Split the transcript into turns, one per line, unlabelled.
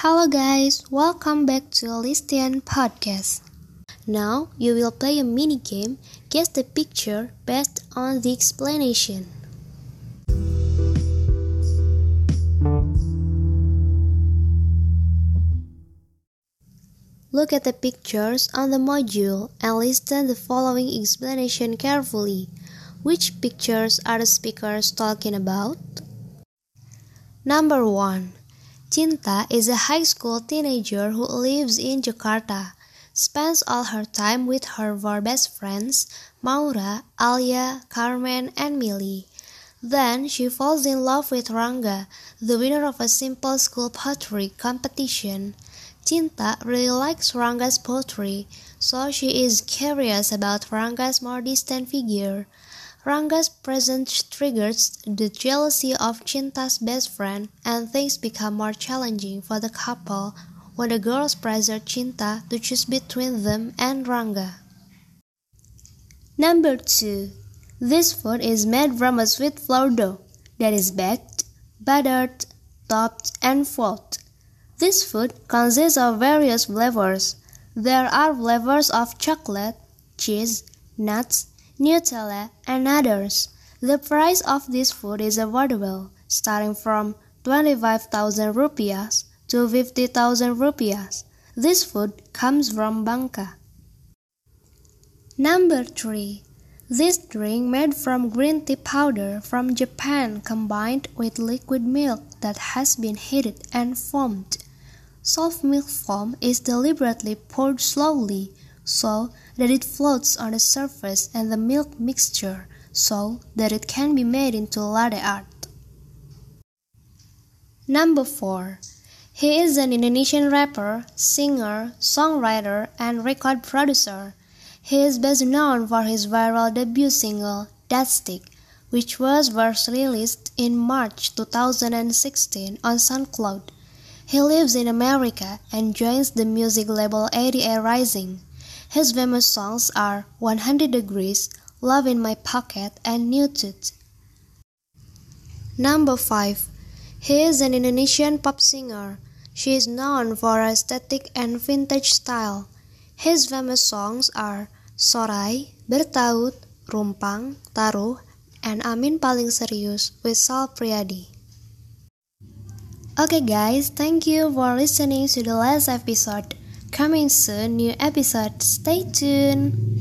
Hello guys, welcome back to Listian Podcast. Now you will play a mini game, guess the picture based on the explanation. Look at the pictures on the module and listen the following explanation carefully. Which pictures are the speakers talking about? Number 1. Cinta is a high school teenager who lives in Jakarta, spends all her time with her four best friends, Maura, Alia, Carmen, and Millie. Then she falls in love with Rangga, the winner of a simple school pottery competition. Cinta really likes Rangga's pottery, so she is curious about Rangga's more distant figure. Rangga's presence triggers the jealousy of Cinta's best friend, and things become more challenging for the couple when the girls pressure Chinta to choose between them and Ranga. Number 2. This food is made from a sweet flour dough that is baked, buttered, topped, and filled. This food consists of various flavors. There are flavors of chocolate, cheese, nuts, Nutella, and others. The price of this food is affordable, starting from 25,000 rupiahs to 50,000 rupiahs. This food comes from Bangka. Number 3. This drink made from green tea powder from Japan combined with liquid milk that has been heated and foamed. Soft milk foam is deliberately poured slowly so that it floats on the surface and the milk mixture so that it can be made into latte art. Number 4. He is an Indonesian rapper, singer, songwriter, and record producer. He is best known for his viral debut single, Dat Stick, which was first released in March 2016 on SoundCloud. He lives in America and joins the music label ADA Rising. His famous songs are 100 Degrees, Love in My Pocket, and Nude. Number 5. He is an Indonesian pop singer. She is known for her aesthetic and vintage style. His famous songs are Sorai, Bertaut, Rumpang, Taruh, and Amin Paling Serius with Sal Priadi. Okay guys, thank you for listening to the last episode. Coming soon, new episode. Stay tuned.